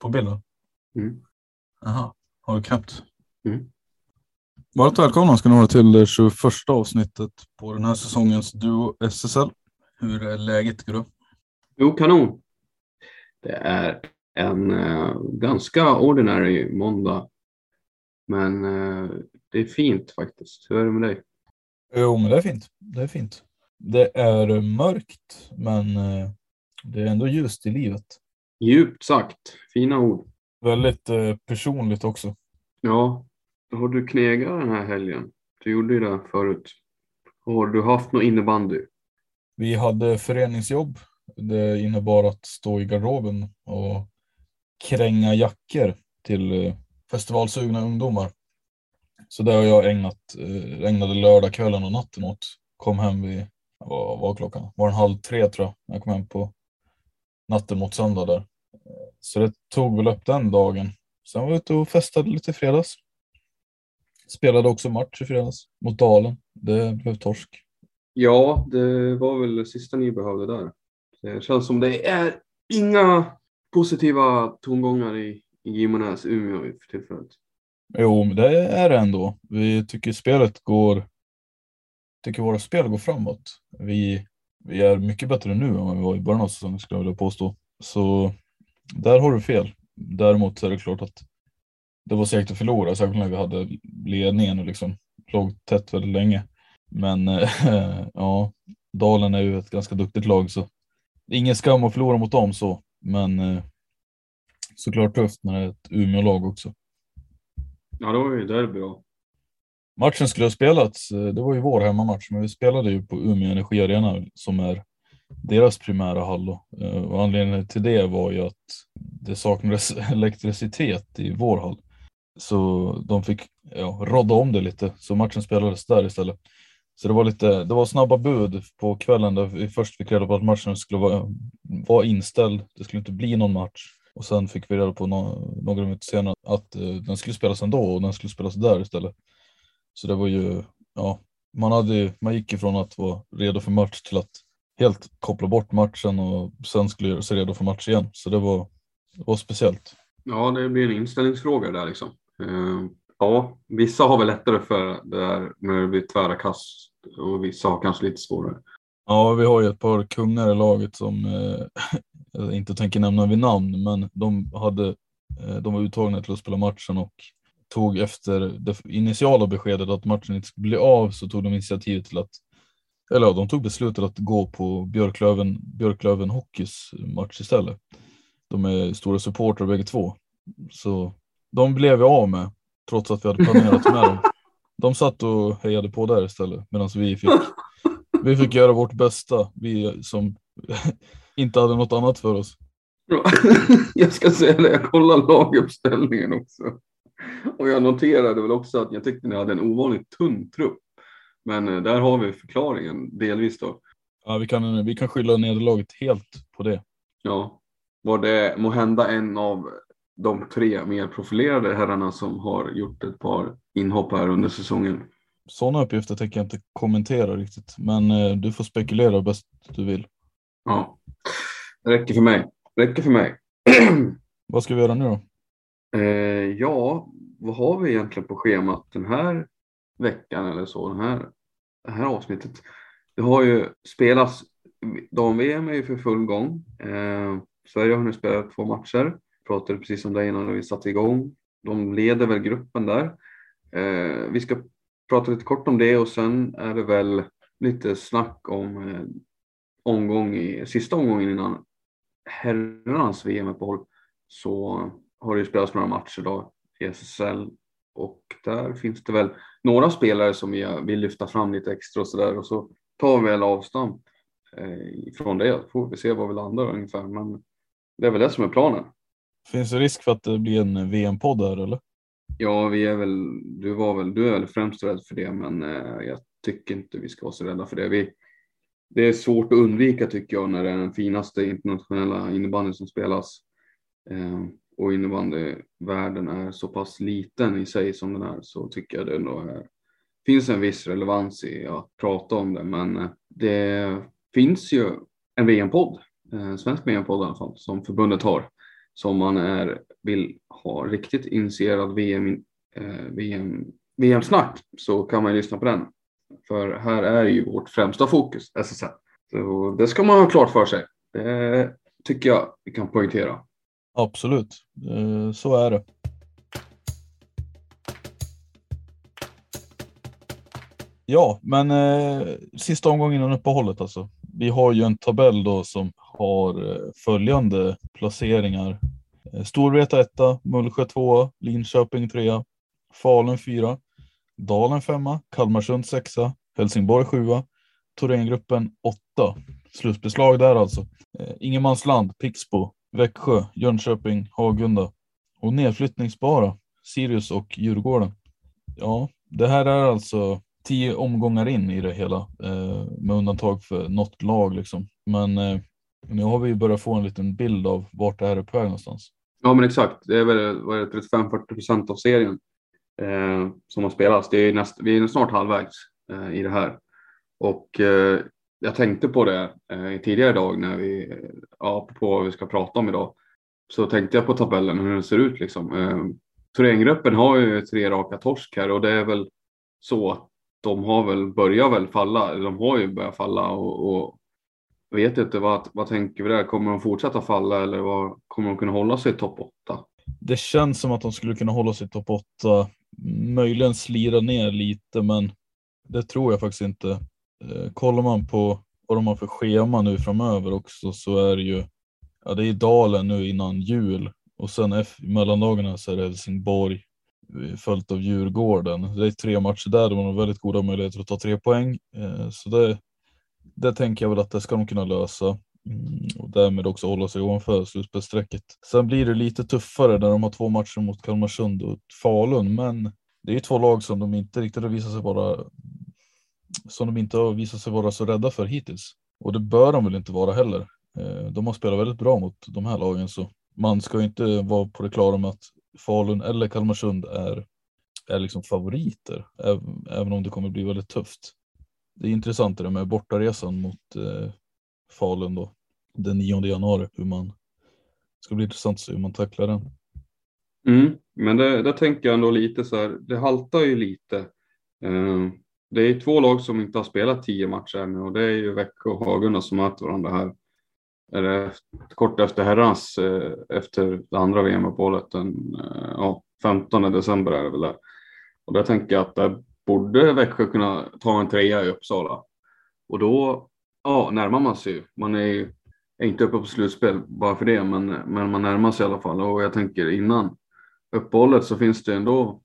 På bilden? Mm. Jaha, har du knäppt? Mm. Varmt välkomna ska ni vara till det 21 avsnittet på den här säsongens Duo SSL. Hur är läget Guru? Jo, kanon. Det är en eh, ganska ordinary måndag. Men eh, det är fint faktiskt. Hur är det med dig? Jo, men det är fint. Det är fint. Det är mörkt, men eh, det är ändå ljust i livet. Djupt sagt. Fina ord. Väldigt eh, personligt också. Ja, har du knegat den här helgen? Du gjorde ju det förut. Har du haft något innebandy? Vi hade föreningsjobb. Det innebar att stå i garderoben och kränga jackor till eh, festivalsugna ungdomar. Så det har jag ägnat, eh, ägnade lördagskvällen och natten åt. Kom hem vid, vad var klockan? Var den halv tre tror jag. Jag kom hem på natten mot söndag där. Så det tog väl upp den dagen. Sen var jag ute och festade lite i fredags. Spelade också match i fredags mot Dalen. Det blev torsk. Ja, det var väl det sista ni behövde där. Det känns som det är inga positiva tongångar i, i Gimonäs Umeå för tillfället. Jo, men det är det ändå. Vi tycker spelet går... Tycker våra spel går framåt. Vi, vi är mycket bättre nu än vad vi var i början av säsongen skulle jag vilja påstå. Så där har du fel. Däremot så är det klart att det var segt att förlora, särskilt när vi hade ledningen och liksom låg tätt väldigt länge. Men eh, ja, Dalen är ju ett ganska duktigt lag så ingen skam att förlora mot dem så, men eh, såklart tufft när det är ett Umeå-lag också. Ja, det var ju derby då. Matchen skulle ha spelats, eh, det var ju vår hemmamatch, men vi spelade ju på Umeå Energi Arena som är deras primära hall. då. Eh, och anledningen till det var ju att det saknades elektricitet i vår hall. Så de fick ja, rodda om det lite, så matchen spelades där istället. Så det var lite, det var snabba bud på kvällen där vi först fick reda på att matchen skulle vara, vara inställd. Det skulle inte bli någon match. Och sen fick vi reda på no, några minuter senare att eh, den skulle spelas ändå och den skulle spelas där istället. Så det var ju, ja, man, hade, man gick ifrån att vara redo för match till att helt koppla bort matchen och sen skulle göra sig redo för match igen. Så det var, det var speciellt. Ja, det blir en inställningsfråga där liksom. Eh, ja, vissa har väl lättare för det där när det blir tvära kast och vissa har kanske lite svårare. Ja, vi har ju ett par kungar i laget som eh, jag inte tänker nämna vid namn, men de, hade, eh, de var uttagna till att spela matchen och tog efter det initiala beskedet att matchen inte skulle bli av så tog de initiativ till att, eller ja, de tog beslutet att gå på Björklöven, Björklöven Hockeys match istället. De är stora supportrar bägge två. Så de blev vi av med, trots att vi hade planerat med dem. De satt och hejade på där istället, medan vi fick, vi fick göra vårt bästa, vi som inte hade något annat för oss. Ja, jag ska säga det, jag kollade laguppställningen också. Och jag noterade väl också att jag tyckte ni hade en ovanligt tunn trupp. Men eh, där har vi förklaringen delvis då. Ja, vi, kan, vi kan skylla nederlaget helt på det. Ja, var det må hända en av de tre mer profilerade herrarna som har gjort ett par inhopp här under säsongen? Sådana uppgifter tänker jag inte kommentera riktigt, men eh, du får spekulera bäst du vill. Ja, det räcker för mig. Det räcker för mig. Vad ska vi göra nu då? Eh, ja, vad har vi egentligen på schemat den här veckan eller så, den här, det här avsnittet? Det har ju spelats, dam-VM är ju för full gång. Eh, Sverige har nu spelat två matcher. Pratade precis om det innan vi satte igång. De leder väl gruppen där. Eh, vi ska prata lite kort om det och sen är det väl lite snack om eh, omgång i, sista omgången innan herrarnas VM-uppehåll så har det ju spelats några matcher då i SSL och där finns det väl några spelare som jag vill lyfta fram lite extra och så där och så tar vi väl avstamp eh, från det. Får vi se var vi landar ungefär men det är väl det som är planen. Finns det risk för att det blir en VM-podd där eller? Ja, vi är väl, du, var väl, du är väl främst rädd för det, men eh, jag tycker inte vi ska vara så rädda för det. Vi, det är svårt att undvika tycker jag när det är den finaste internationella innebandyn som spelas. Eh, och innebandyvärlden är så pass liten i sig som den är så tycker jag det ändå är, finns en viss relevans i att prata om det. Men eh, det finns ju en VM-podd, en eh, svensk VM-podd i alla fall, som förbundet har som man är, vill ha riktigt initierad VM, eh, VM, VM-snack så kan man lyssna på den. För här är ju vårt främsta fokus SSL. Så det ska man ha klart för sig. Det tycker jag vi kan poängtera. Absolut, eh, så är det. Ja, men eh, sista omgången innan uppehållet alltså. Vi har ju en tabell då som har eh, följande placeringar. Eh, Storvreta 1, Mullsjö 2, Linköping 3, Falun 4, Dalen 5, Kalmarsund 6, Helsingborg 7, Thorengruppen 8. Slutbeslag där alltså. Eh, Ingenmansland, Pixbo, Växjö, Jönköping, Hagunda. Och nedflyttningsbara Sirius och Djurgården. Ja, det här är alltså tio omgångar in i det hela eh, med undantag för något lag liksom. Men eh, nu har vi börjat få en liten bild av vart det här är på väg någonstans. Ja, men exakt. Det är väl 35-40 procent av serien eh, som har spelats. Det är näst, vi är snart halvvägs eh, i det här. Och eh, jag tänkte på det eh, tidigare idag när vi, eh, ja, på vad vi ska prata om idag, så tänkte jag på tabellen hur den ser ut liksom. Eh, Thorengruppen har ju tre raka torsk här och det är väl så att de har väl börjat väl falla, de har ju börjat falla och, och vet inte vad, vad tänker vi där? Kommer de fortsätta falla eller vad, kommer de kunna hålla sig i topp 8? Det känns som att de skulle kunna hålla sig i topp 8, möjligen slira ner lite, men det tror jag faktiskt inte. Eh, kollar man på vad de har för schema nu framöver också så är det ju, ja det är Dalen nu innan jul och sen i mellandagarna så är det Helsingborg eh, följt av Djurgården. Det är tre matcher där, de har väldigt goda möjligheter att ta tre poäng. Eh, så det, det tänker jag väl att det ska de kunna lösa mm, och därmed också hålla sig ovanför slutspelsstrecket. Sen blir det lite tuffare när de har två matcher mot Kalmarsund och Falun, men det är ju två lag som de inte riktigt har visat sig vara som de inte har visat sig vara så rädda för hittills. Och det bör de väl inte vara heller. Eh, de har spelat väldigt bra mot de här lagen så man ska inte vara på det klara med att Falun eller Kalmarsund är, är liksom favoriter, även om det kommer bli väldigt tufft det är intressant det med bortaresan mot eh, Falun då den 9 januari. Hur man, det ska bli intressant att se hur man tacklar den. Mm, men det, där tänker jag ändå lite så här, det haltar ju lite. Eh, det är två lag som inte har spelat tio matcher ännu och det är ju Växjö och Hagunda som möter varandra här. Eller kort efter herrarnas, eh, efter det andra VM-uppehållet den eh, ja, 15 december är det väl där. Och där tänker jag att där borde Växjö kunna ta en trea i Uppsala. Och då ja, närmar man sig ju. Man är ju är inte uppe på slutspel bara för det, men, men man närmar sig i alla fall. Och jag tänker innan uppehållet så finns det ändå,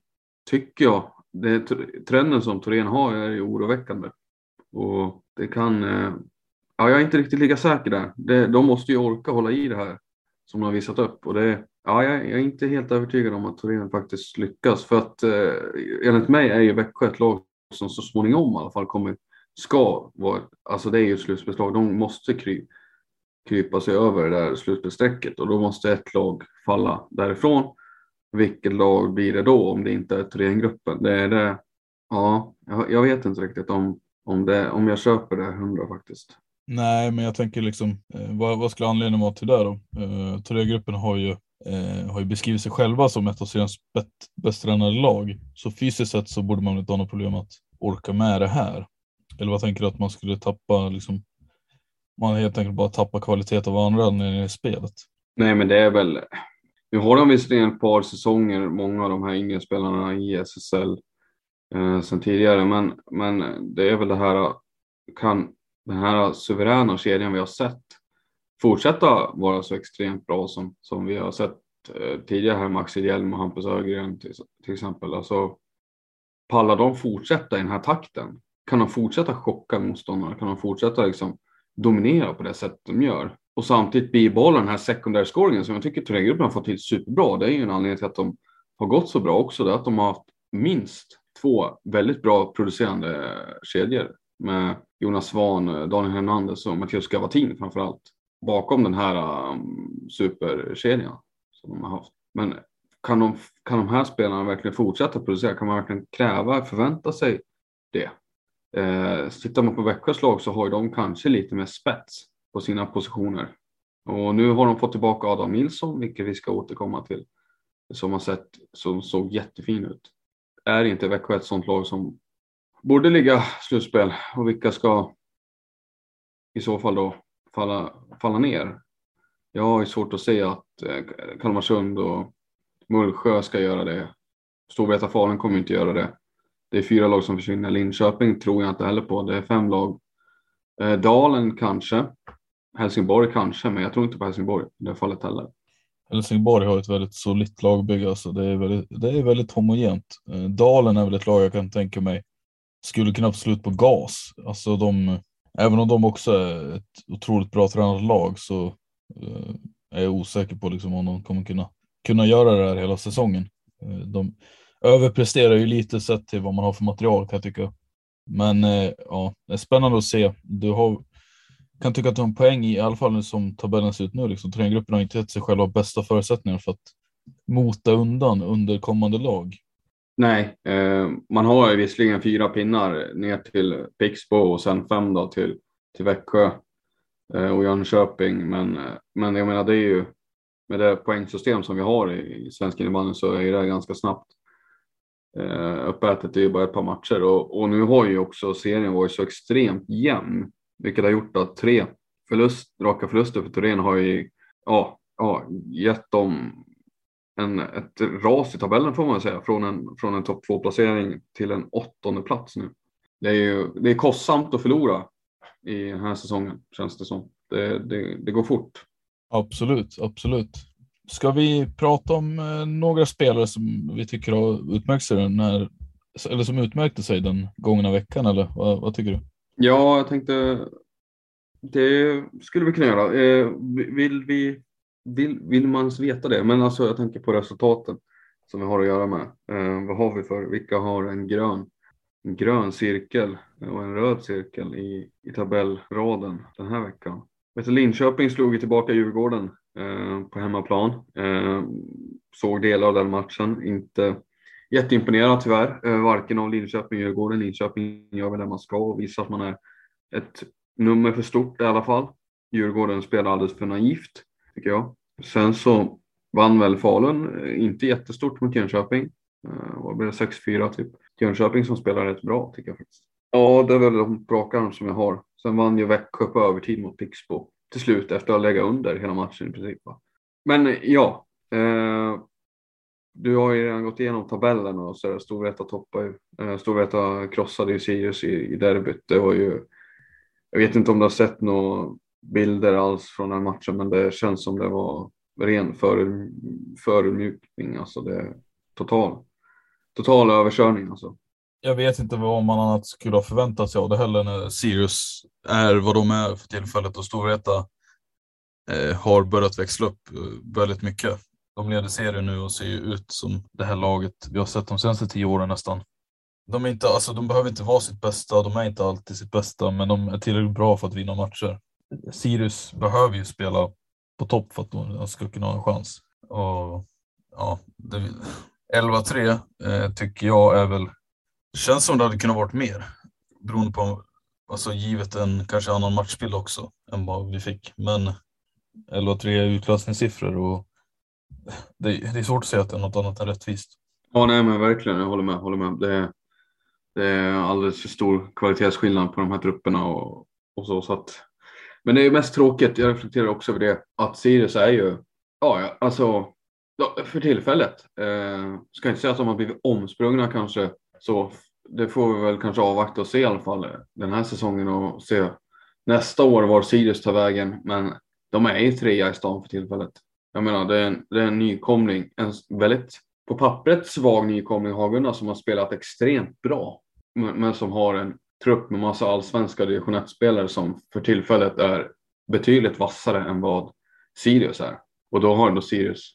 tycker jag, det, trenden som Torén har är ju oroväckande. Och det kan, eh, ja jag är inte riktigt lika säker där. Det, de måste ju orka hålla i det här som de har visat upp och det, Ja, jag, jag, är inte helt övertygad om att Torén faktiskt lyckas. För att eh, enligt mig är ju Växjö ett lag som så småningom i alla fall kommer, ska vara, alltså det är ju ett slutspelslag. De måste kry, krypa sig över det där slutspelsstrecket och då måste ett lag falla därifrån. Vilket lag blir det då om det inte är Thorengruppen? Det är det. Ja, jag, vet inte riktigt om, om, det, om jag köper det hundra faktiskt. Nej, men jag tänker liksom, eh, vad, vad skulle anledningen vara till det då? Eh, Toré-gruppen har ju, eh, har ju beskrivit sig själva som ett av seriens bäst tränade lag. Så fysiskt sett så borde man inte ha något problem att orka med det här. Eller vad tänker du att man skulle tappa, liksom, man helt enkelt bara tappa kvalitet av andra anledningar i spelet? Nej, men det är väl, nu har de visserligen ett par säsonger, många av de här yngre spelarna i SSL eh, sedan tidigare, men, men det är väl det här, kan den här suveräna kedjan vi har sett fortsätta vara så extremt bra som, som vi har sett eh, tidigare här, Max Hjelm och Hampus Ögren till, till exempel. Alltså, pallar de fortsätta i den här takten? Kan de fortsätta chocka motståndarna? Kan de fortsätta liksom dominera på det sätt de gör? Och samtidigt bibehålla den här secondary scoringen som jag tycker turnégruppen har fått till superbra. Det är ju en anledning till att de har gått så bra också. Det är att de har haft minst två väldigt bra producerande kedjor med Jonas Svan, Daniel Hernandez och Mattias Gavatin framför allt bakom den här um, superkedjan som de har haft. Men kan de, kan de här spelarna verkligen fortsätta producera? Kan man verkligen kräva, förvänta sig det? Eh, tittar man på Växjös lag så har ju de kanske lite mer spets på sina positioner. Och nu har de fått tillbaka Adam Nilsson, vilket vi ska återkomma till, som har sett, som såg jättefin ut. Är inte Växjö ett sånt lag som borde ligga slutspel och vilka ska i så fall då falla, falla ner? Jag har ju svårt att se att eh, Kalmarsund och Mullsjö ska göra det. Storvreta Falun kommer inte göra det. Det är fyra lag som försvinner. Linköping tror jag inte heller på. Det är fem lag. Eh, Dalen kanske. Helsingborg kanske, men jag tror inte på Helsingborg i det fallet heller. Helsingborg har ett väldigt solitt lagbygge, alltså det är väldigt, det är väldigt homogent. Eh, dalen är väl ett lag jag kan tänka mig skulle kunna få slut på gas. Alltså de, även om de också är ett otroligt bra tränat lag så eh, är jag osäker på liksom om de kommer kunna, kunna göra det här hela säsongen. Eh, de överpresterar ju lite sett till vad man har för material kan jag tycka. Men ja, det är spännande att se. Du har, kan tycka att de har en poäng i, i alla fall som tabellen ser ut nu. Liksom. Träningsgruppen har inte gett sig själva bästa förutsättningar för att mota undan under kommande lag. Nej, eh, man har ju visserligen fyra pinnar ner till Pixbo och sen fem då till, till Växjö eh, och Jönköping. Men, eh, men jag menar det är ju med det poängsystem som vi har i, i svensk innebandy så är det ganska snabbt. Eh, uppätet är ju bara ett par matcher och, och nu har ju också serien varit så extremt jämn, vilket har gjort att tre förlust, raka förluster för Torén har ju ja, ja, gett dem en, ett ras i tabellen får man säga, från en, från en topp två placering till en åttonde plats nu. Det är ju det är kostsamt att förlora i den här säsongen känns det som. Det, det, det går fort. Absolut, absolut. Ska vi prata om eh, några spelare som vi tycker har utmärkt sig den här, eller som utmärkte sig den gångna veckan eller vad, vad tycker du? Ja, jag tänkte det skulle vi kunna göra. Eh, vill vi vill, vill man veta det? Men alltså jag tänker på resultaten som vi har att göra med. Eh, vad har vi för, vilka har en grön, en grön cirkel och en röd cirkel i, i tabellraden den här veckan? Vet Linköping slog ju tillbaka Djurgården eh, på hemmaplan. Eh, såg delar av den matchen, inte jätteimponerad tyvärr, eh, varken av Linköping Djurgården. Linköping gör väl det man ska och visar att man är ett nummer för stort i alla fall. Djurgården spelar alldeles för naivt tycker jag. Sen så vann väl Falun, eh, inte jättestort mot Jönköping. Eh, vad blev det, 6-4 typ. Jönköping som spelar rätt bra tycker jag faktiskt. Ja, det är väl de brakarna som jag har. Sen vann ju Växjö på övertid mot Pixbo till slut efter att ha legat under hela matchen i princip. Men ja, eh, du har ju redan gått igenom tabellen och så Storvreta toppar ju. Eh, Storvreta krossade ju Sirius i, i derbyt. Det var ju, jag vet inte om du har sett några bilder alls från den matchen, men det känns som det var ren för, alltså det total, total överkörning alltså. Jag vet inte vad man annat skulle ha förväntat sig av det heller när Sirius är vad de är för tillfället och Storvreta eh, har börjat växla upp eh, väldigt mycket. De leder serien nu och ser ju ut som det här laget vi har sett de senaste tio åren nästan. De, är inte, alltså, de behöver inte vara sitt bästa, de är inte alltid sitt bästa, men de är tillräckligt bra för att vinna matcher. Sirius behöver ju spela på topp för att de ska kunna ha en chans. Och, ja, 11-3 eh, tycker jag är väl, det känns som det hade kunnat varit mer beroende på alltså givet en kanske annan matchbild också än vad vi fick. Men 11-3 är utklassningssiffror och det, det, är svårt att säga att det är något annat än rättvist. Ja, nej men verkligen, jag håller med. Håller med. Det, det är alldeles för stor kvalitetsskillnad på de här trupperna och, och så. så att, men det är mest tråkigt, jag reflekterar också över det, att Sirius är ju, ja alltså för tillfället. Eh, ska inte säga att de har blivit omsprungna kanske så. Det får vi väl kanske avvakta och se i alla fall den här säsongen och se nästa år var Sirius tar vägen. Men de är ju trea i stan för tillfället. Jag menar, det är en, det är en nykomling, en väldigt på pappret svag nykomling Hagunda alltså, som har spelat extremt bra. Men, men som har en trupp med massa allsvenska division spelare som för tillfället är betydligt vassare än vad Sirius är. Och då har ändå Sirius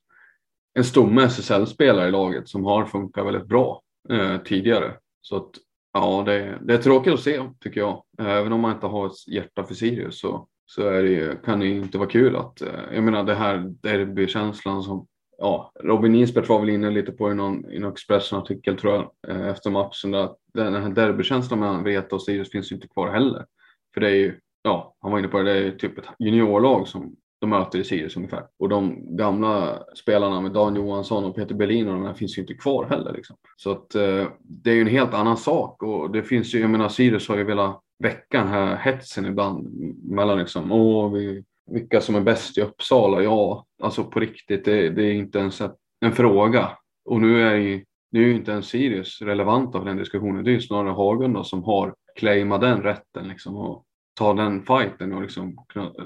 en stomme SSL-spelare i laget som har funkat väldigt bra eh, tidigare. Så att, ja, det, det, är tråkigt att se tycker jag. Även om man inte har ett hjärta för Sirius så, så är det, kan det inte vara kul att, eh, jag menar det här derbykänslan som ja, Robin Isbert var väl inne lite på i någon, i någon Expressen-artikel tror jag eh, efter matchen. Att den här derbykänslan mellan Vreta och Sirius finns ju inte kvar heller. För det är ju, ja, han var inne på det, det är typ ett juniorlag som de möter i Sirius ungefär. Och de gamla spelarna med Dan Johansson och Peter Berlin och de här finns ju inte kvar heller. Liksom. Så att eh, det är ju en helt annan sak och det finns ju, jag menar Sirius har ju velat väcka den här hetsen ibland mellan liksom, åh, vi, vilka som är bäst i Uppsala? Ja, alltså på riktigt, det, det är inte ens en fråga. Och nu är ju, nu är ju inte ens Sirius relevanta för den diskussionen. Det är ju snarare Hagunda som har claimat den rätten liksom och ta den fighten och liksom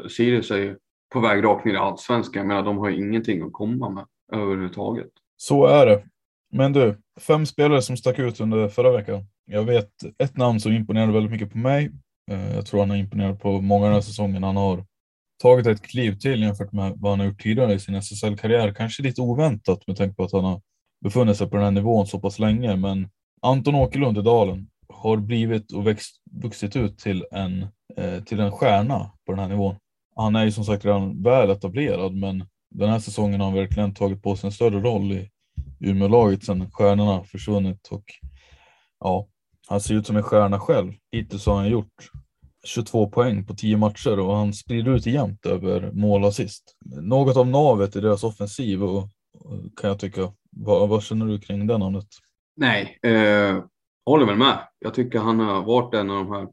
Sirius är ju på väg rakt ner i allsvenskan. Jag menar, de har ju ingenting att komma med överhuvudtaget. Så är det. Men du, fem spelare som stack ut under förra veckan. Jag vet ett namn som imponerade väldigt mycket på mig. Eh, jag tror han har imponerat på många den här säsongen. Han har tagit ett kliv till jämfört med vad han har gjort tidigare i sin SSL-karriär. Kanske lite oväntat med tanke på att han har befunnit sig på den här nivån så pass länge. Men Anton Åkerlund i Dalen har blivit och växt, vuxit ut till en, eh, till en stjärna på den här nivån. Han är ju som sagt redan väl etablerad, men den här säsongen har han verkligen tagit på sig en större roll i Umeålaget sedan stjärnorna försvunnit och ja, han ser ut som en stjärna själv. Hittills har han gjort 22 poäng på 10 matcher och han sprider ut jämnt över mål och assist. Något av navet i deras offensiv och, kan jag tycka. Vad, vad känner du kring det namnet? Nej, eh, håller väl med. Jag tycker han har varit en av de här,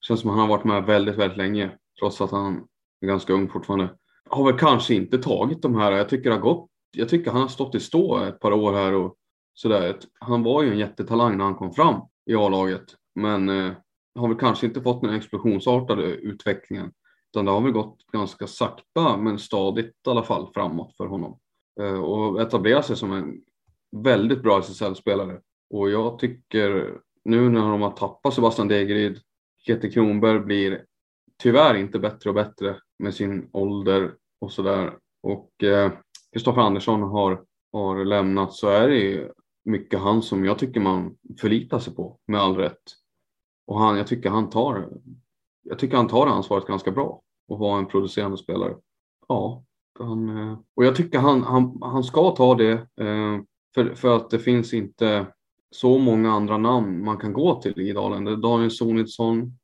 känns som han har varit med väldigt, väldigt länge trots att han ganska ung fortfarande. Har väl kanske inte tagit de här, jag tycker det har gått, jag tycker han har stått i stå ett par år här och sådär. Han var ju en jättetalang när han kom fram i A-laget, men eh, har väl kanske inte fått den explosionsartade utvecklingen, utan det har väl gått ganska sakta men stadigt i alla fall framåt för honom eh, och etablerat sig som en väldigt bra SSL-spelare. Och jag tycker nu när de har tappat Sebastian Degeryd, Kete Kronberg blir tyvärr inte bättre och bättre med sin ålder och sådär. Och eh, Kristoffer eh, Andersson har, har lämnat så är det ju mycket han som jag tycker man förlitar sig på med all rätt. Och han, jag tycker han tar, jag tycker han tar ansvaret ganska bra och vara en producerande spelare. Ja, han, eh, och jag tycker han, han, han ska ta det eh, för, för att det finns inte så många andra namn man kan gå till i Dalen. Det är Daniel Sonitsson,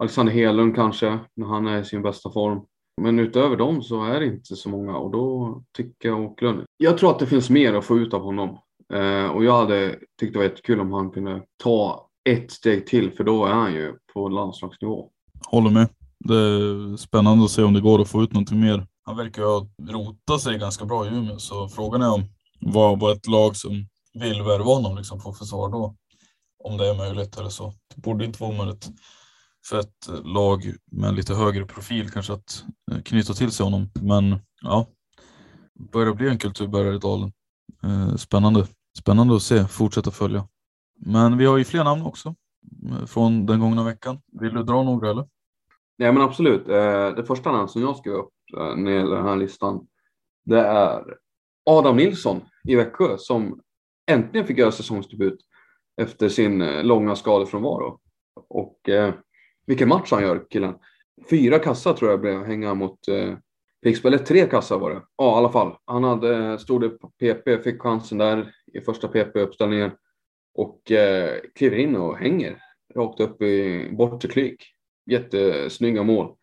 Alexander Hedlund kanske, när han är i sin bästa form. Men utöver dem så är det inte så många och då tycker jag Åkerlund. Jag tror att det finns mer att få ut av honom. Eh, och jag hade tyckt det var jättekul om han kunde ta ett steg till för då är han ju på landslagsnivå. Håller med. Det är spännande att se om det går att få ut någonting mer. Han verkar ju ha rotat sig ganska bra i Umeå så frågan är om vad, vad ett lag som vill värva honom liksom får för svar då. Om det är möjligt eller så. Det borde inte vara omöjligt för ett lag med lite högre profil kanske att eh, knyta till sig honom. Men ja, börjar bli en kulturbärare i dalen. Eh, spännande. Spännande att se, fortsätta följa. Men vi har ju fler namn också eh, från den gångna veckan. Vill du dra några eller? Nej men absolut. Det första namn som jag skrev upp när det gäller den här listan det är Adam Nilsson i Växjö som äntligen fick göra säsongsdebut efter sin långa skadefrånvaro. Och eh, vilken match han gör, killen. Fyra kassar tror jag blev hänga mot eh, Pixbo, eller tre kassar var det. Ja, i alla fall. Han hade, eh, stod det PP, fick chansen där i första PP-uppställningen och eh, kliver in och hänger rakt upp i bortre klyk. jättesnygga mål.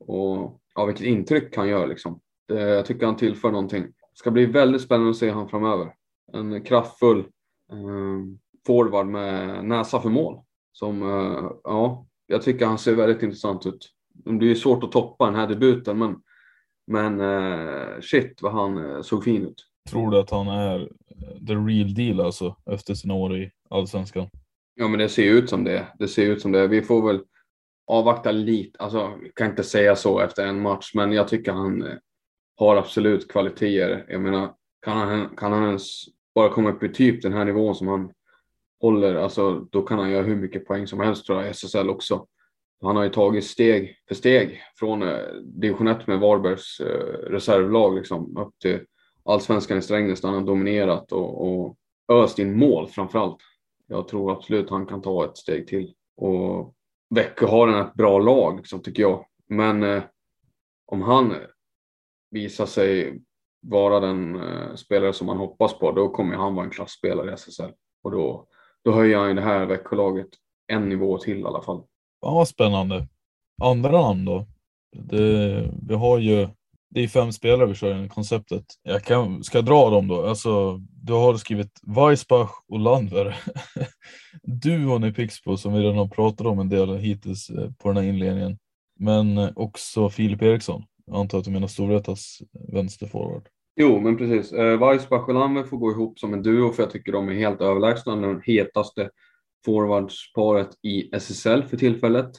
Och ja, vilket intryck han gör liksom. Det, jag tycker han tillför någonting. Det ska bli väldigt spännande att se honom framöver. En kraftfull eh, forward med näsa för mål. Som, eh, ja, jag tycker han ser väldigt intressant ut. Det ju svårt att toppa den här debuten, men, men eh, shit vad han eh, såg fin ut. Tror du att han är eh, the real deal alltså efter sina år i allsvenskan? Ja, men det ser ut som det. Det ser ut som det. Vi får väl avvakta lite. Alltså, jag kan inte säga så efter en match, men jag tycker han har absolut kvaliteter. Jag menar, kan han, kan han ens bara komma upp i typ den här nivån som han håller, alltså då kan han göra hur mycket poäng som helst tror jag i SSL också. Han har ju tagit steg för steg från eh, division 1 med Varbergs eh, reservlag liksom upp till allsvenskan i Strängnäs där han har dominerat och, och öst in mål framför allt. Jag tror absolut han kan ta ett steg till. Och Växjö har en ett bra lag liksom, tycker jag. Men eh, om han visar sig vara den eh, spelare som man hoppas på, då kommer han vara en klassspelare i SSL. Och då, då höjer han ju det här veckolaget en nivå till i alla fall. Ja, spännande. Andra namn då? Det, vi har ju, det är fem spelare vi kör i konceptet. Jag kan, ska jag dra dem då? Alltså, du har skrivit Weissbach och Landver. Duon i Pixbo som vi redan har pratat om en del hittills eh, på den här inledningen. Men eh, också Filip Eriksson. Jag antar att du menar Storvretas vänsterforward. Jo, men precis. Eh, Weissbach och får gå ihop som en duo för jag tycker de är helt överlägsna. De hetaste forwardsparet i SSL för tillfället.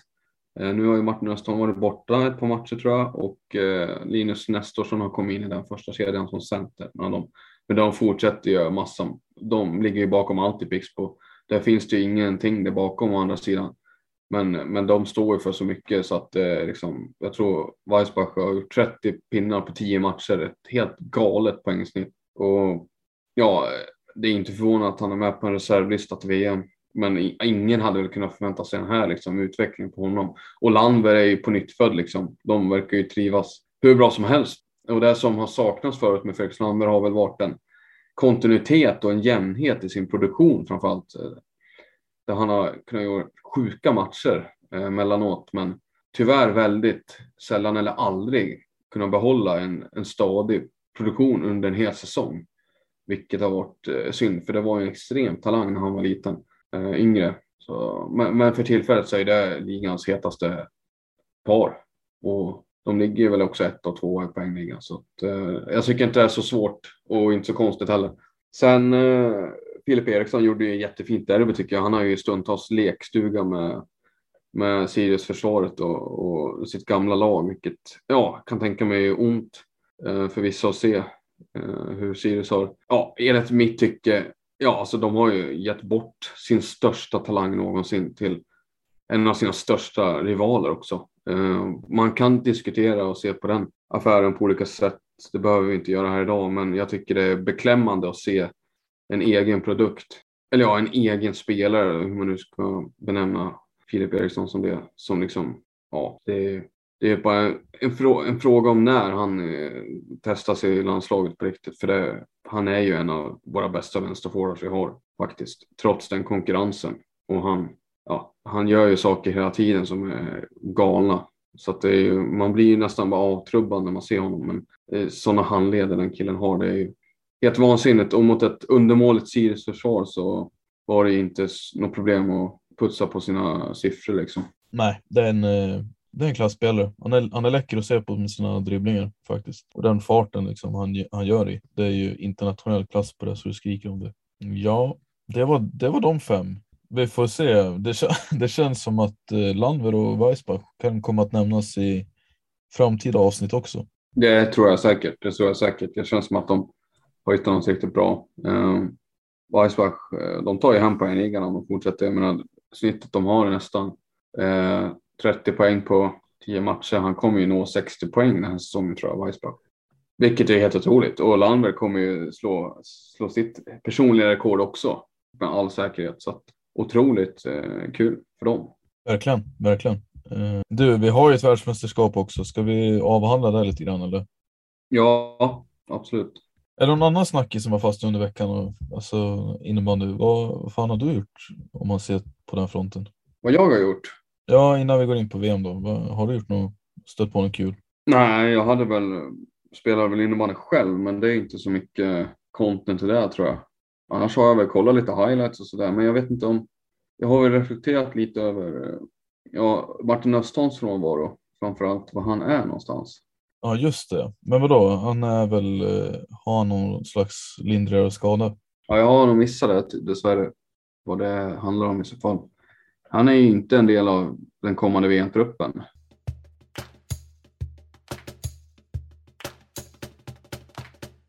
Eh, nu har ju Martin Östholm varit borta ett par matcher tror jag och eh, Linus Nestorsson har kommit in i den första kedjan som center. Men de, men de fortsätter ju massa. De ligger ju bakom allt i Pixbo. Där finns det ju ingenting där bakom å andra sidan. Men, men de står ju för så mycket så att eh, liksom, jag tror Weissbach har gjort 30 pinnar på 10 matcher. Ett helt galet poängsnitt. Och ja, det är inte förvånande att han är med på en reservlista till VM. Men ingen hade väl kunnat förvänta sig den här liksom, utvecklingen på honom. Och Landberg är ju på nytt född liksom. De verkar ju trivas hur bra som helst. Och det som har saknats förut med Felix Landberg har väl varit en kontinuitet och en jämnhet i sin produktion framförallt. Där han har kunnat göra sjuka matcher eh, mellanåt, men tyvärr väldigt sällan eller aldrig kunnat behålla en, en stadig produktion under en hel säsong. Vilket har varit eh, synd, för det var en extrem talang när han var liten, eh, yngre. Så, men, men, för tillfället så är det ligans hetaste par. Och de ligger väl också ett och två i poängligan. Så att, eh, jag tycker inte det är så svårt och inte så konstigt heller. Sen eh, Filip Eriksson gjorde ju jättefint derby tycker jag. Han har ju stundtals lekstuga med, med Sirius-försvaret och, och, sitt gamla lag, vilket ja, kan tänka mig ont eh, för vissa att se eh, hur Sirius har, ja, enligt mitt tycke, ja, alltså de har ju gett bort sin största talang någonsin till en av sina största rivaler också. Eh, man kan diskutera och se på den affären på olika sätt. Det behöver vi inte göra här idag, men jag tycker det är beklämmande att se en egen produkt. Eller ja, en egen spelare, hur man nu ska benämna Filip Eriksson som det. Som liksom, ja, det, det är bara en, frå en, fråga om när han eh, testar sig i landslaget på riktigt. För det, han är ju en av våra bästa vänsterforwards vi har faktiskt, trots den konkurrensen. Och han, ja, han gör ju saker hela tiden som är galna. Så att är, ju man blir ju nästan bara avtrubbad när man ser honom. Men eh, sådana handleder den killen har, det är ju helt vansinnigt. Och mot ett undermåligt Sirius försvar så var det inte något problem att putsa på sina siffror liksom. Nej, det är en, eh, det är en klassspelare. Han är, han är läcker att se på med sina dribblingar faktiskt. Och den farten liksom han, han gör i. Det är ju internationell klass på det så du skriker om det. Ja, det var, det var de fem. Vi får se. Det, det känns som att eh, Landver och Weissbach kan komma att nämnas i framtida avsnitt också. Det tror jag säkert. Det tror jag säkert. Det känns som att de har hittat något riktigt bra. Eh, Weissbach, eh, de tar ju hem poängligan om de fortsätter. Jag menar, snittet de har är nästan eh, 30 poäng på 10 matcher. Han kommer ju nå 60 poäng den här säsongen tror jag, Weissbach. Vilket är helt otroligt. Och Landberg kommer ju slå, slå sitt personliga rekord också med all säkerhet. Så att, otroligt eh, kul för dem. Verkligen, verkligen. Eh, du, vi har ju ett världsmästerskap också. Ska vi avhandla det lite grann eller? Ja, absolut. Är det någon annan snackis som var fast under veckan? Och, alltså innebandy, vad, vad fan har du gjort om man ser på den fronten? Vad jag har gjort? Ja, innan vi går in på VM då. Har du gjort något, stött på något kul? Nej, jag hade väl, spelade väl innebandy själv, men det är inte så mycket content till det tror jag. Annars har jag väl kollat lite highlights och sådär, men jag vet inte om, jag har väl reflekterat lite över, ja, Martin Östholms frånvaro, framförallt var han är någonstans. Ja, just det. Men vadå, han är väl, eh, har någon slags lindrigare skada? Ja, jag har nog missat det dessvärre, vad det handlar om i så fall. Han är ju inte en del av den kommande VM-truppen.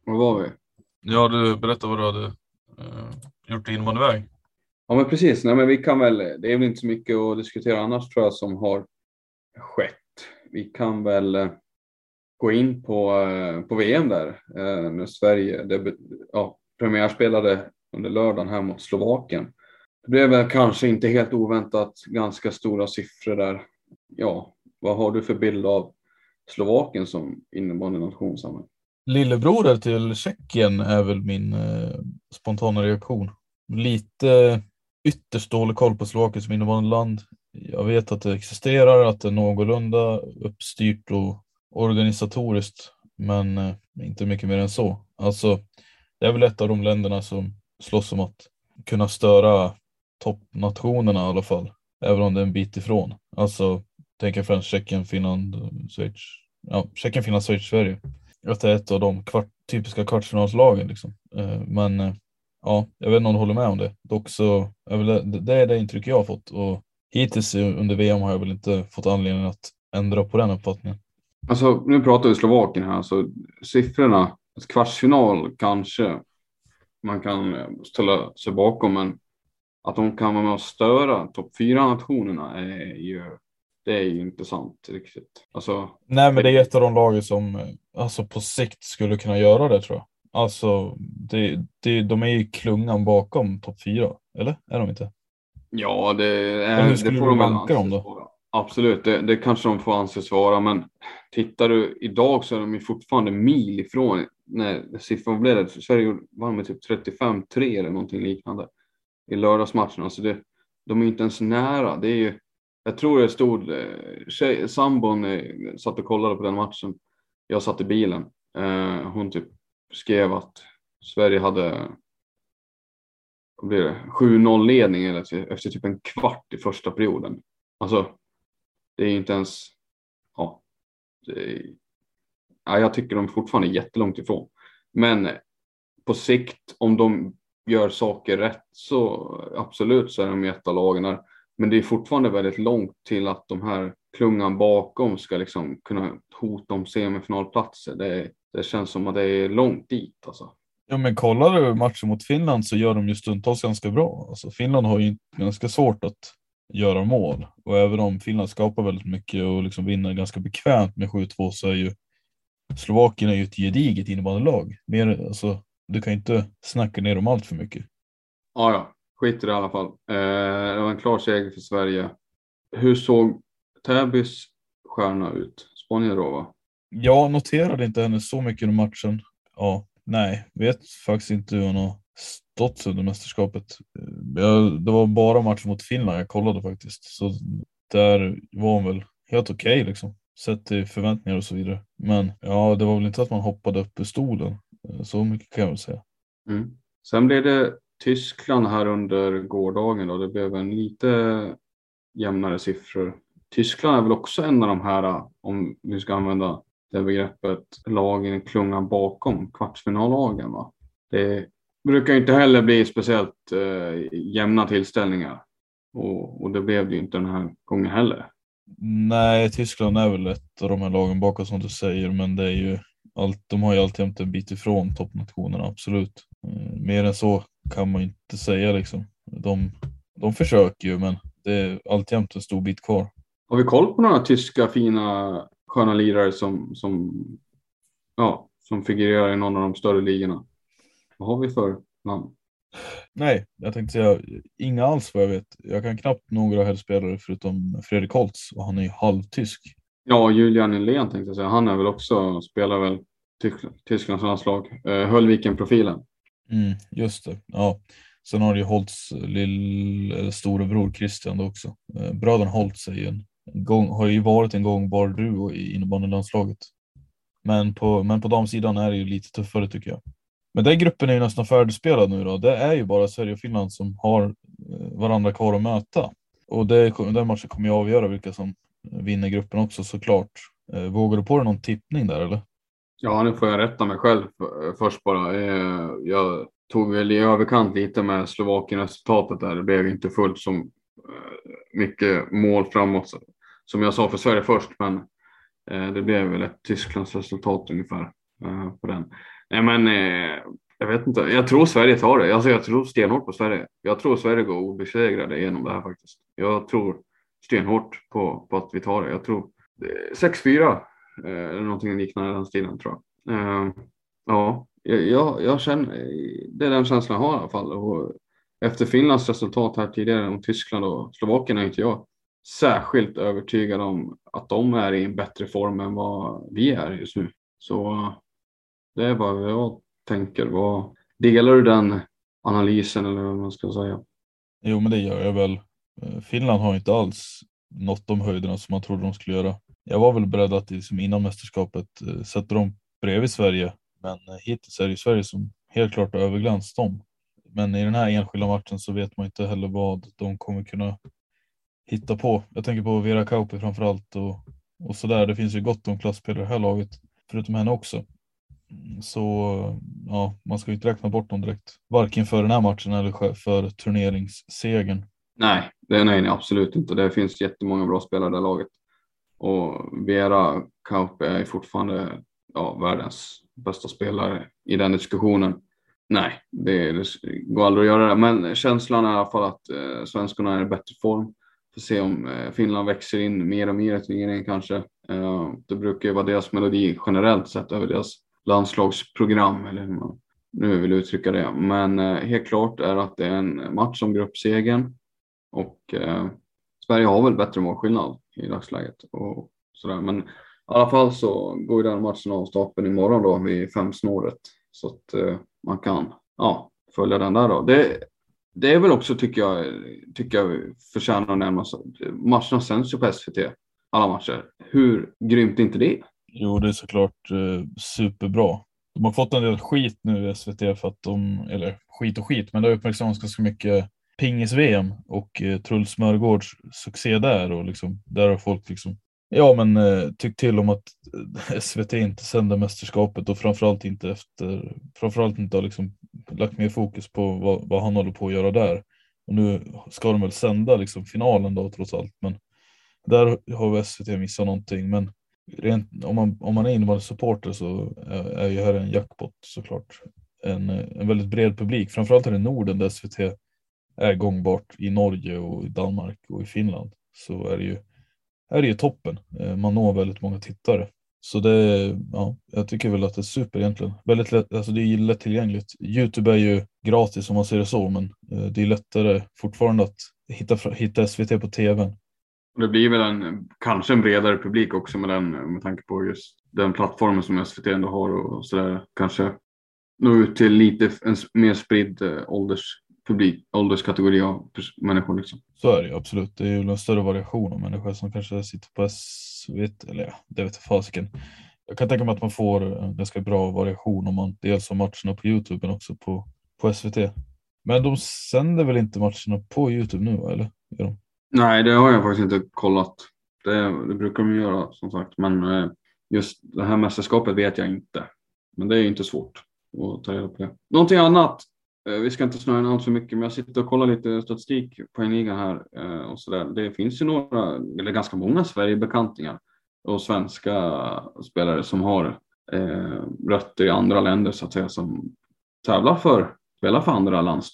Var var vi? Ja, du berättade vad du hade uh, gjort i innebandyväg. Ja, men precis. Nej, men vi kan väl, det är väl inte så mycket att diskutera annars tror jag som har skett. Vi kan väl uh, gå in på, eh, på VM där eh, när Sverige det, ja, premiärspelade under lördagen här mot Slovakien. Det blev väl kanske inte helt oväntat ganska stora siffror där. Ja, vad har du för bild av Slovakien som innebandynation, Samuel? Lillebror till Tjeckien är väl min eh, spontana reaktion. Lite ytterst dålig koll på Slovakien som innebandyland. Jag vet att det existerar, att det är någorlunda uppstyrt och organisatoriskt, men eh, inte mycket mer än så. Alltså, det är väl ett av de länderna som slåss om att kunna störa toppnationerna i alla fall, även om det är en bit ifrån. Alltså, tänker främst Tjeckien, Finland, Schweiz. Ja, Tjeckien, Finland, Schweiz, Sverige. Att det är ett av de kvart, typiska kvartsfinalslagen liksom. Eh, men eh, ja, jag vet inte om du håller med om det. Dock så är väl det, det är det intryck jag har fått och hittills under VM har jag väl inte fått anledning att ändra på den uppfattningen. Alltså, nu pratar vi Slovakien här, så siffrorna, ett kvartsfinal kanske man kan eh, ställa sig bakom, men att de kan vara med och störa topp fyra nationerna är ju, det är ju inte sant riktigt. Alltså, Nej, men det är ett av de lagen som alltså, på sikt skulle kunna göra det tror jag. Alltså, det, det, de är ju klungan bakom topp fyra, eller? Är de inte? Ja, det, är, det får de väl anses då? Absolut, det, det kanske de får anses vara, men tittar du idag så är de ju fortfarande mil ifrån när siffran blev det. Sverige vann med typ 35-3 eller någonting liknande i lördagsmatchen. Alltså det, de är inte ens nära. Det är ju, jag tror det stod, eh, tjej, sambon eh, satt och kollade på den matchen. Jag satt i bilen. Eh, hon typ skrev att Sverige hade vad blir det, 7-0 ledning efter, efter typ en kvart i första perioden. Alltså, det är inte ens, ja, är, ja jag tycker de fortfarande är jättelångt ifrån. Men på sikt, om de gör saker rätt så absolut så är de ett av lagen där. Men det är fortfarande väldigt långt till att de här klungan bakom ska liksom kunna hota om semifinalplatser. Det, det känns som att det är långt dit alltså. Ja, men kollar du matchen mot Finland så gör de ju stundtals ganska bra. Alltså, Finland har ju ganska svårt att göra mål och även om Finland skapar väldigt mycket och liksom vinner ganska bekvämt med 7-2 så är ju Slovakien är ju ett gediget innebandylag. Mer, alltså, du kan inte snacka ner dem allt för mycket. Ja, ja, skit i det i alla fall. Eh, det var en klar seger för Sverige. Hur såg Täbys stjärna ut? Sponjarova? Jag noterade inte henne så mycket under matchen. Ja, nej, vet faktiskt inte hur hon har stått under mästerskapet. Eh, jag, det var bara matchen mot Finland jag kollade faktiskt, så där var hon väl helt okej okay, liksom. Sett till förväntningar och så vidare. Men ja, det var väl inte att man hoppade upp ur stolen. Eh, så mycket kan jag väl säga. Mm. Sen blev det Tyskland här under gårdagen och det blev en lite jämnare siffror. Tyskland är väl också en av de här, om vi ska använda det begreppet, lagen klungan bakom kvartsfinallagen. Va? Det brukar inte heller bli speciellt eh, jämna tillställningar och, och det blev det ju inte den här gången heller. Nej, Tyskland är väl ett av de här lagen bakom som du säger, men det är ju allt, de har ju alltid en bit ifrån toppnationerna, absolut. Eh, mer än så kan man inte säga liksom. De, de försöker ju, men det är alltjämt en stor bit kvar. Har vi koll på några tyska fina sköna lirare som, som, ja, som figurerar i någon av de större ligorna? Vad har vi för namn? Nej, jag tänkte säga inga alls vad jag vet. Jag kan knappt några helspelare förutom Fredrik Holtz och han är ju halvtysk. Ja, Julian Nylén tänkte jag säga. Han är väl också, spelar väl Tysklands landslag. Eh, Höllviken-profilen. Mm, just det. Ja. Sen har du ju Holtz lill, storebror Christian också. Eh, bröderna Holtz är ju en gång, har ju varit en gångbar duo i innebandylandslaget. Men på, men på damsidan är det ju lite tuffare tycker jag. Men den gruppen är ju nästan färdigspelad nu då. Det är ju bara Sverige och Finland som har eh, varandra kvar att möta. Och det, den matchen kommer ju avgöra vilka som vinner gruppen också såklart. Eh, vågar du på dig någon tippning där eller? Ja, nu får jag rätta mig själv först bara. Eh, jag tog väl i överkant lite med Slovakien-resultatet där. Det blev inte fullt så mycket mål framåt som jag sa för Sverige först, men det blev väl ett Tysklands resultat ungefär på den. Nej, men eh, jag vet inte. Jag tror Sverige tar det. Alltså, jag tror stenhårt på Sverige. Jag tror Sverige går obesegrade genom det här faktiskt. Jag tror stenhårt på, på att vi tar det. Jag tror eh, 6-4 eh, eller någonting liknande den stilen tror jag. Eh, ja, jag, jag känner, det är den känslan jag har i alla fall. Och efter Finlands resultat här tidigare om Tyskland och Slovakien är inte jag särskilt övertygad om att de är i en bättre form än vad vi är just nu. Så det är vad jag tänker. Vad, delar du den analysen eller vad man ska säga? Jo, men det gör jag väl. Eh, Finland har inte alls nått de höjderna som man trodde de skulle göra. Jag var väl beredd att liksom innan mästerskapet eh, sätta dem bredvid Sverige, men eh, hittills är det Sverige som helt klart har överglänst dem. Men i den här enskilda matchen så vet man inte heller vad de kommer kunna hitta på. Jag tänker på Vera Kauppi framför allt och, och så där. Det finns ju gott om klasspelare i det här laget, förutom henne också. Mm, så ja, man ska ju inte räkna bort dem direkt. Varken för den här matchen eller för turneringssegern. Nej, det nej, absolut inte. Det finns jättemånga bra spelare i det laget. Och Vera Kaupe är fortfarande ja, världens bästa spelare i den diskussionen. Nej, det, det går aldrig att göra det. Men känslan är i alla fall att eh, svenskarna är i bättre form. Får se om eh, Finland växer in mer och mer i turneringen kanske. Eh, det brukar ju vara deras melodi generellt sett över deras landslagsprogram eller hur man nu vill uttrycka det. Men eh, helt klart är att det är en match om gruppsegern och eh, Sverige har väl bättre målskillnad i dagsläget och sådär. Men i alla fall så går ju den matchen av stapeln imorgon då vid femsnåret så att eh, man kan ja, följa den där då. Det, det är väl också tycker jag, tycker jag förtjänar att nämnas. Matcherna sänds ju på SVT, alla matcher. Hur grymt är inte det? Jo, det är såklart eh, superbra. De har fått en del skit nu i SVT för att de, eller skit och skit, men det har uppmärksammats ganska mycket pingis-VM och eh, Truls Smörgårds succé där och liksom, där har folk liksom Ja, men eh, tyckt till om att eh, SVT inte sänder mästerskapet och framförallt inte efter, framförallt inte har liksom lagt mer fokus på vad, vad han håller på att göra där. Och nu ska de väl sända liksom finalen då trots allt, men där har SVT missat någonting. Men rent, om, man, om man är innebandysupporter så eh, är, ju här en jackpot såklart. En, eh, en väldigt bred publik, framförallt här i Norden där SVT är gångbart i Norge och i Danmark och i Finland så är det ju, är det ju toppen. Eh, man når väldigt många tittare. Så det, ja, jag tycker väl att det är super egentligen. Väldigt lätt, alltså det är lättillgängligt. Youtube är ju gratis om man ser det så, men det är lättare fortfarande att hitta, hitta SVT på tvn det blir väl en, kanske en bredare publik också med, den, med tanke på just den plattformen som SVT ändå har och sådär. Kanske nå ut till lite en mer spridd eh, ålderspublik, ålderskategori av människor. Liksom. Så är det ju absolut. Det är ju en större variation av människor som kanske sitter på SVT, eller ja, det vet fasiken. Jag kan tänka mig att man får en ganska bra variation om man dels har matcherna på Youtube men också på, på SVT. Men de sänder väl inte matcherna på Youtube nu eller? Gör de? Nej, det har jag faktiskt inte kollat. Det, det brukar de göra som sagt, men eh, just det här mästerskapet vet jag inte. Men det är inte svårt att ta reda på det. Någonting annat. Eh, vi ska inte snöa in allt för mycket, men jag sitter och kollar lite statistik på en liga här eh, och så där. Det finns ju några, eller ganska många Sverigebekantingar och svenska spelare som har eh, rötter i andra länder så att säga som tävlar för, spelar för andra lands,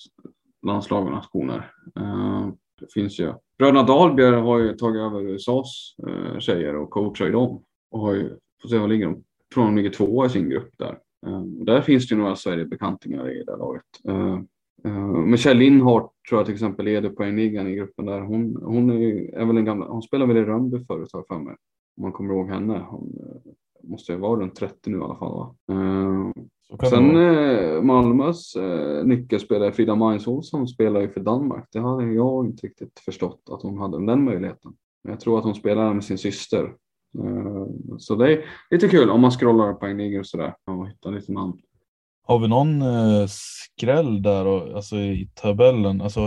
landslag och nationer. Eh, det finns ju Bröderna Dahlberg har ju tagit över USAs eh, tjejer och coachar ju dem. Och har ju, får se vad ligger de, tror de ligger tvåa i sin grupp där. Eh, där finns det ju några Sverigebekantingar i det laget. Eh, eh, Michelle Lindhart tror jag till exempel leder poängligan i gruppen där. Hon, hon är, är väl en gamla, hon spelade väl i Rönnby förut har jag för mig. Om man kommer ihåg henne. Hon eh, måste ju vara runt 30 nu i alla fall va? Eh, Sen eh, Malmös eh, nyckelspelare Frida Majs Olsson spelar ju för Danmark. Det hade jag inte riktigt förstått att hon hade den möjligheten. Men jag tror att hon spelar med sin syster. Eh, så det är lite kul om man scrollar på ligor och sådär och hittar lite namn. Har vi någon eh, skräll där och, alltså, i tabellen? Alltså,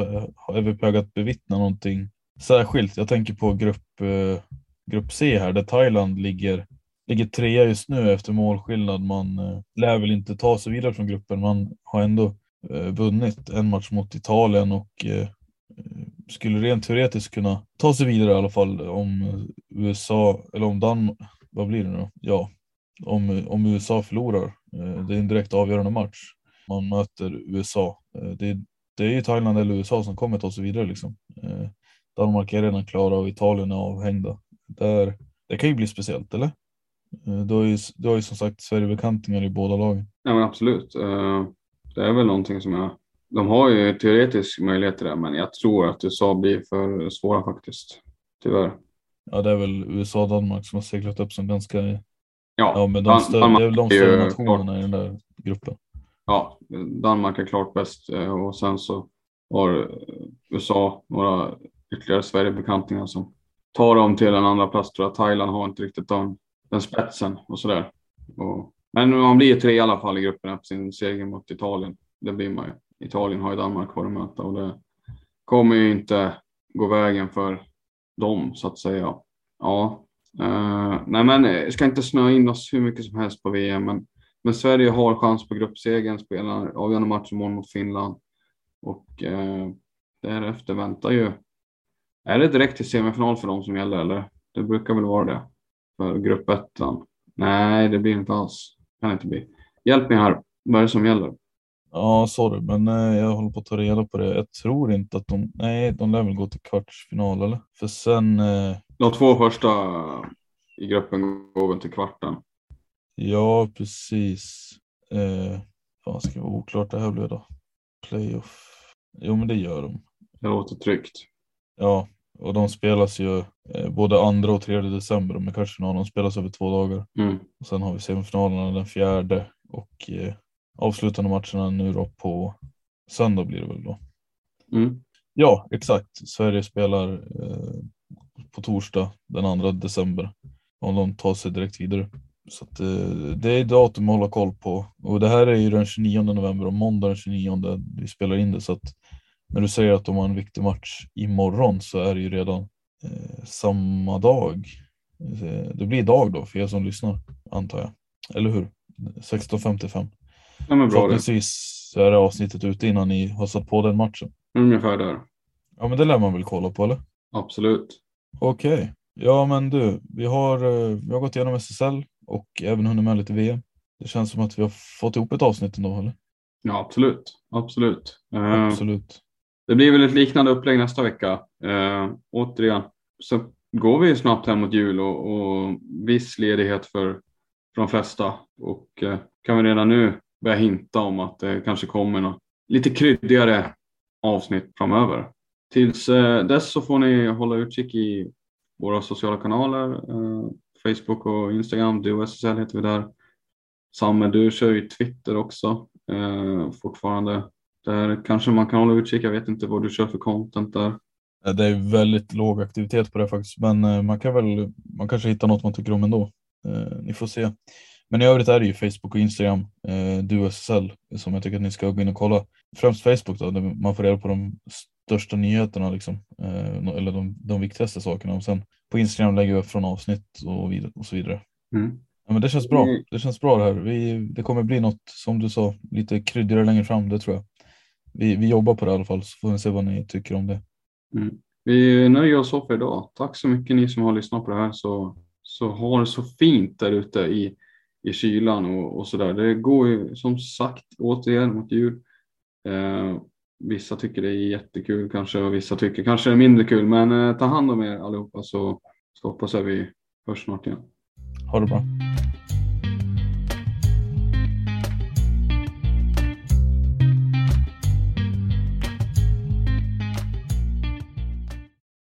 är vi på väg att bevittna någonting särskilt? Jag tänker på grupp, eh, grupp C här där Thailand ligger, ligger trea just nu efter målskillnad. Man eh, lär väl inte ta sig vidare från gruppen. Man har ändå eh, vunnit en match mot Italien och eh, eh skulle rent teoretiskt kunna ta sig vidare i alla fall om eh, USA eller om Danmark, vad blir det nu då? Ja, om, eh, om USA förlorar. Eh, Det är en direkt avgörande match. Man möter USA. Eh, Det, det är ju Thailand eller USA som kommer ta sig vidare liksom. Eh, Danmark är redan klara och Italien är avhängda. Där, det kan ju bli speciellt, eller? Eh, Du har ju, du har ju som sagt Sverigebekantingar i båda lagen. Ja men absolut. Eh, Det är väl någonting som jag... De har ju teoretisk möjlighet till det men jag tror att USA blir för svåra faktiskt. Tyvärr. Ja, det är väl USA och Danmark som har seglat upp som ganska, Ja, ja men de, större, Danmark det är väl de större nationerna i den där gruppen. Ja, Danmark är klart bäst eh, och sen så har USA några ytterligare Sverigebekantingar som tar dem till en andra plats. Tror jag Thailand har inte riktigt den, den spetsen och sådär. Och, men man blir tre i alla fall i gruppen efter sin seger mot Italien. Det blir man ju. Italien har ju Danmark kvar att möta och det kommer ju inte gå vägen för dem så att säga. Ja, uh, nej men jag ska inte snöa in oss hur mycket som helst på VM, men men Sverige har chans på gruppsegern, spelar avgörande match imorgon mot Finland. Och uh, därefter väntar ju... Är det direkt till semifinal för dem som gäller eller? Det brukar väl vara det. För grupp ettan. Nej, det blir inte alls. Kan inte bli. Hjälp mig här. Vad är det som gäller? Ja, sorry, men eh, jag håller på att ta reda på det. Jag tror inte att de, nej, de lär väl gå till kvartsfinal eller? För sen, eh, De två första i gruppen går väl till kvarten. ja precis. Eh, fan ska vara oklart det här blir då. Playoff. Jo, men det gör de. Det låter tryggt. Ja, och de spelas ju eh, både andra och tredje december, men kvartsfinalen spelas över två dagar. Mm. Och sen har vi semifinalerna den fjärde och eh, avslutande matcherna nu då på söndag blir det väl då. Mm. Ja, exakt. Sverige spelar eh, på torsdag den 2 december. Om de tar sig direkt vidare. Så att, eh, det är datum att hålla koll på. Och det här är ju den 29 november och måndag den 29 vi spelar in det. Så att när du säger att de har en viktig match imorgon så är det ju redan eh, samma dag. Eh, det blir idag då för er som lyssnar antar jag. Eller hur? 16.55. Ja, men bra så är det avsnittet ute innan ni har satt på den matchen. Ungefär där. Ja men det lär man väl kolla på eller? Absolut. Okej. Ja men du, vi har, eh, vi har gått igenom SSL och även hunnit med lite VM. Det känns som att vi har fått ihop ett avsnitt ändå eller? Ja, absolut. Absolut. Eh, Absolut. Det blir väl ett liknande upplägg nästa vecka. Eh, återigen, så går vi ju snabbt hem mot jul och, och viss ledighet för, för de flesta. Och eh, kan vi redan nu börja hinta om att det kanske kommer något lite kryddigare avsnitt framöver. Tills eh, dess så får ni hålla utkik i våra sociala kanaler. Eh, Facebook och Instagram. Du och SSL heter vi där. Samme, du kör ju Twitter också eh, fortfarande. Där kanske man kan hålla utkik. Jag vet inte vad du kör för content där. Eh, Det är väldigt låg aktivitet på det faktiskt, men eh, man kan väl, man kanske hittar något man tycker om ändå. Eh, Ni får se. Men i övrigt är det ju Facebook och Instagram, eh, du SSL, som jag tycker att ni ska gå in och kolla. Främst Facebook då, där man får reda på de största nyheterna liksom, eh, eller de, de viktigaste sakerna. Och sen på Instagram lägger vi upp från avsnitt och, vidare, och så vidare. Mm. Ja, men det känns bra. Det känns bra det här. Vi, det kommer bli något, som du sa, lite kryddigare längre fram, det tror jag. Vi, vi jobbar på det i alla fall, så får vi se vad ni tycker om det. Mm. Vi nöjer oss så för idag. Tack så mycket ni som har lyssnat på det här. Så, så ha det så fint där ute i, i kylan och, och så där. Det går ju som sagt återigen mot jul. Eh, vissa tycker det är jättekul kanske och vissa tycker kanske det är mindre kul. Men eh, ta hand om er allihopa så, så hoppas jag vi hörs snart igen. Ha det bra.